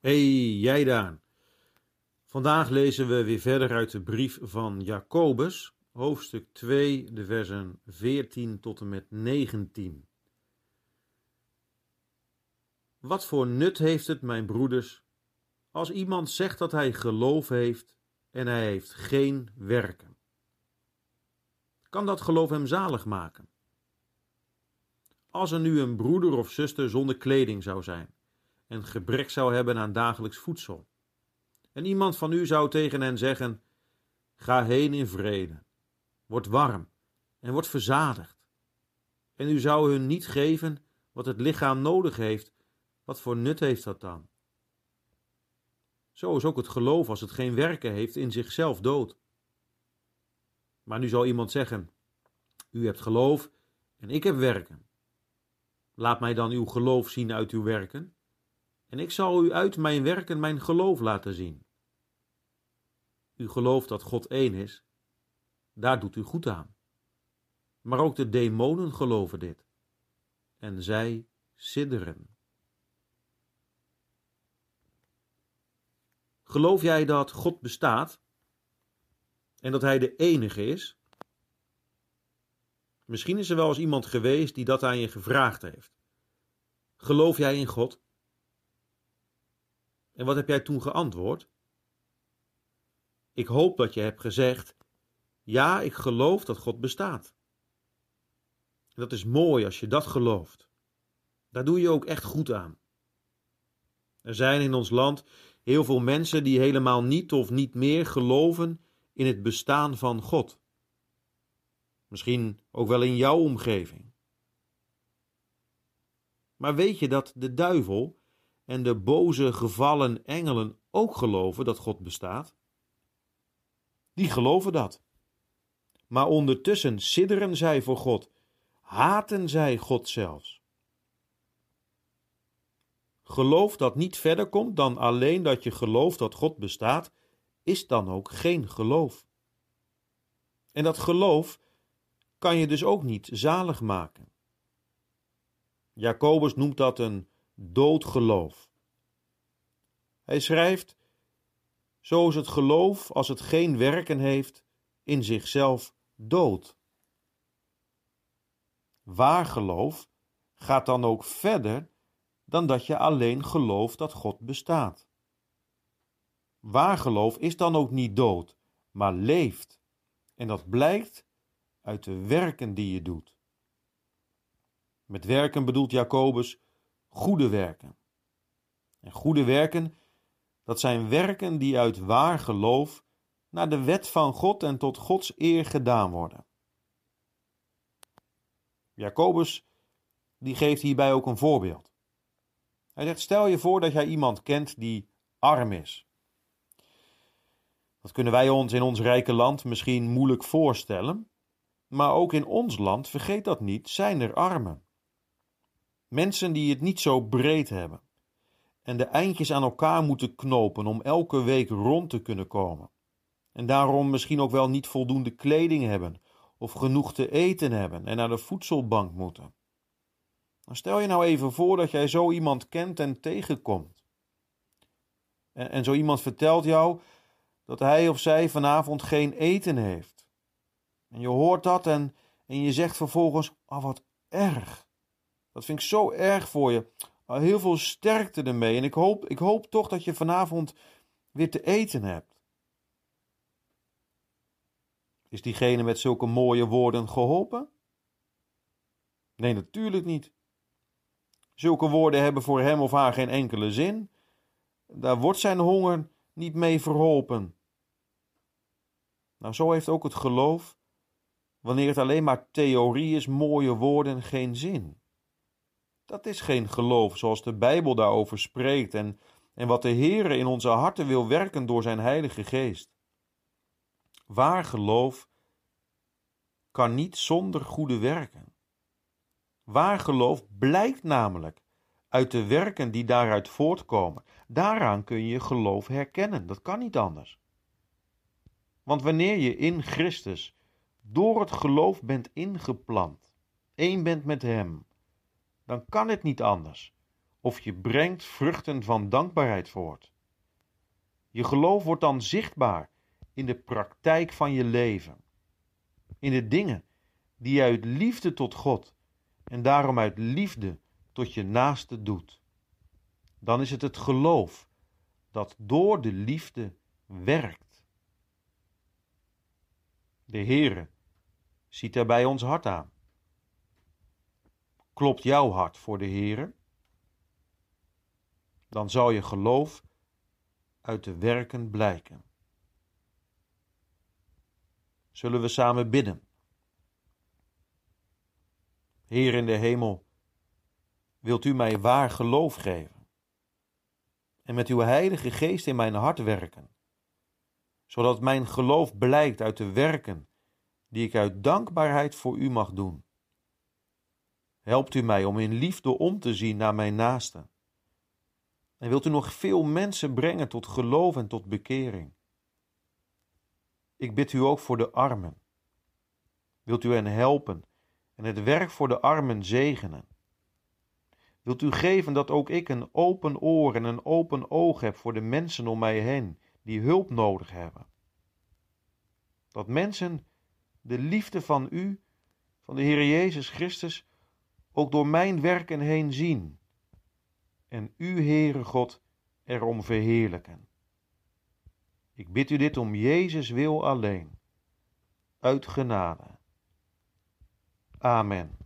jij daar? Vandaag lezen we weer verder uit de brief van Jacobus, hoofdstuk 2, de versen 14 tot en met 19. Wat voor nut heeft het, mijn broeders, als iemand zegt dat hij geloof heeft en hij heeft geen werken? Kan dat geloof hem zalig maken? Als er nu een broeder of zuster zonder kleding zou zijn en gebrek zou hebben aan dagelijks voedsel, en iemand van u zou tegen hen zeggen: Ga heen in vrede, word warm en word verzadigd, en u zou hun niet geven wat het lichaam nodig heeft, wat voor nut heeft dat dan? Zo is ook het geloof als het geen werken heeft in zichzelf dood. Maar nu zal iemand zeggen: U hebt geloof en ik heb werken. Laat mij dan uw geloof zien uit uw werken, en ik zal u uit mijn werken mijn geloof laten zien. U gelooft dat God één is, daar doet u goed aan. Maar ook de demonen geloven dit, en zij sidderen. Geloof jij dat God bestaat en dat Hij de enige is? Misschien is er wel eens iemand geweest die dat aan je gevraagd heeft. Geloof jij in God? En wat heb jij toen geantwoord? Ik hoop dat je hebt gezegd: Ja, ik geloof dat God bestaat. En dat is mooi als je dat gelooft. Daar doe je ook echt goed aan. Er zijn in ons land heel veel mensen die helemaal niet of niet meer geloven in het bestaan van God. Misschien ook wel in jouw omgeving. Maar weet je dat de duivel en de boze gevallen engelen ook geloven dat God bestaat? Die geloven dat. Maar ondertussen sidderen zij voor God, haten zij God zelfs. Geloof dat niet verder komt dan alleen dat je gelooft dat God bestaat, is dan ook geen geloof. En dat geloof kan je dus ook niet zalig maken. Jacobus noemt dat een doodgeloof. Hij schrijft: Zo is het geloof, als het geen werken heeft, in zichzelf dood. Waar geloof gaat dan ook verder dan dat je alleen gelooft dat God bestaat. Waar geloof is dan ook niet dood, maar leeft. En dat blijkt uit de werken die je doet. Met werken bedoelt Jacobus goede werken. En goede werken, dat zijn werken die uit waar geloof naar de wet van God en tot Gods eer gedaan worden. Jacobus die geeft hierbij ook een voorbeeld. Hij zegt: Stel je voor dat jij iemand kent die arm is. Dat kunnen wij ons in ons rijke land misschien moeilijk voorstellen, maar ook in ons land, vergeet dat niet, zijn er armen. Mensen die het niet zo breed hebben en de eindjes aan elkaar moeten knopen om elke week rond te kunnen komen. En daarom misschien ook wel niet voldoende kleding hebben of genoeg te eten hebben en naar de voedselbank moeten. Dan stel je nou even voor dat jij zo iemand kent en tegenkomt. En, en zo iemand vertelt jou dat hij of zij vanavond geen eten heeft. En je hoort dat en, en je zegt vervolgens: Oh, wat erg. Dat vind ik zo erg voor je. Heel veel sterkte ermee. En ik hoop, ik hoop toch dat je vanavond weer te eten hebt. Is diegene met zulke mooie woorden geholpen? Nee, natuurlijk niet. Zulke woorden hebben voor hem of haar geen enkele zin. Daar wordt zijn honger niet mee verholpen. Nou, zo heeft ook het geloof, wanneer het alleen maar theorie is, mooie woorden, geen zin. Dat is geen geloof zoals de Bijbel daarover spreekt en, en wat de Heere in onze harten wil werken door zijn Heilige Geest. Waar geloof kan niet zonder goede werken. Waar geloof blijkt namelijk uit de werken die daaruit voortkomen. Daaraan kun je geloof herkennen. Dat kan niet anders. Want wanneer je in Christus door het geloof bent ingeplant, één bent met Hem, dan kan het niet anders. Of je brengt vruchten van dankbaarheid voort. Je geloof wordt dan zichtbaar in de praktijk van je leven. In de dingen die je uit liefde tot God en daarom uit liefde tot je naaste doet. Dan is het het geloof dat door de liefde werkt. De Heere ziet daarbij ons hart aan. Klopt jouw hart voor de Heere? Dan zal je geloof uit de werken blijken. Zullen we samen bidden? Heer in de hemel, wilt u mij waar geloof geven en met uw heilige geest in mijn hart werken, zodat mijn geloof blijkt uit de werken die ik uit dankbaarheid voor u mag doen. Helpt u mij om in liefde om te zien naar mijn naasten. En wilt u nog veel mensen brengen tot geloof en tot bekering. Ik bid u ook voor de armen. Wilt u hen helpen en het werk voor de armen zegenen? Wilt u geven dat ook ik een open oor en een open oog heb voor de mensen om mij heen die hulp nodig hebben? Dat mensen de liefde van u, van de Heer Jezus Christus, ook door mijn werken heen zien en u, Heere God, erom verheerlijken. Ik bid u dit om Jezus wil alleen, uit genade. Amen.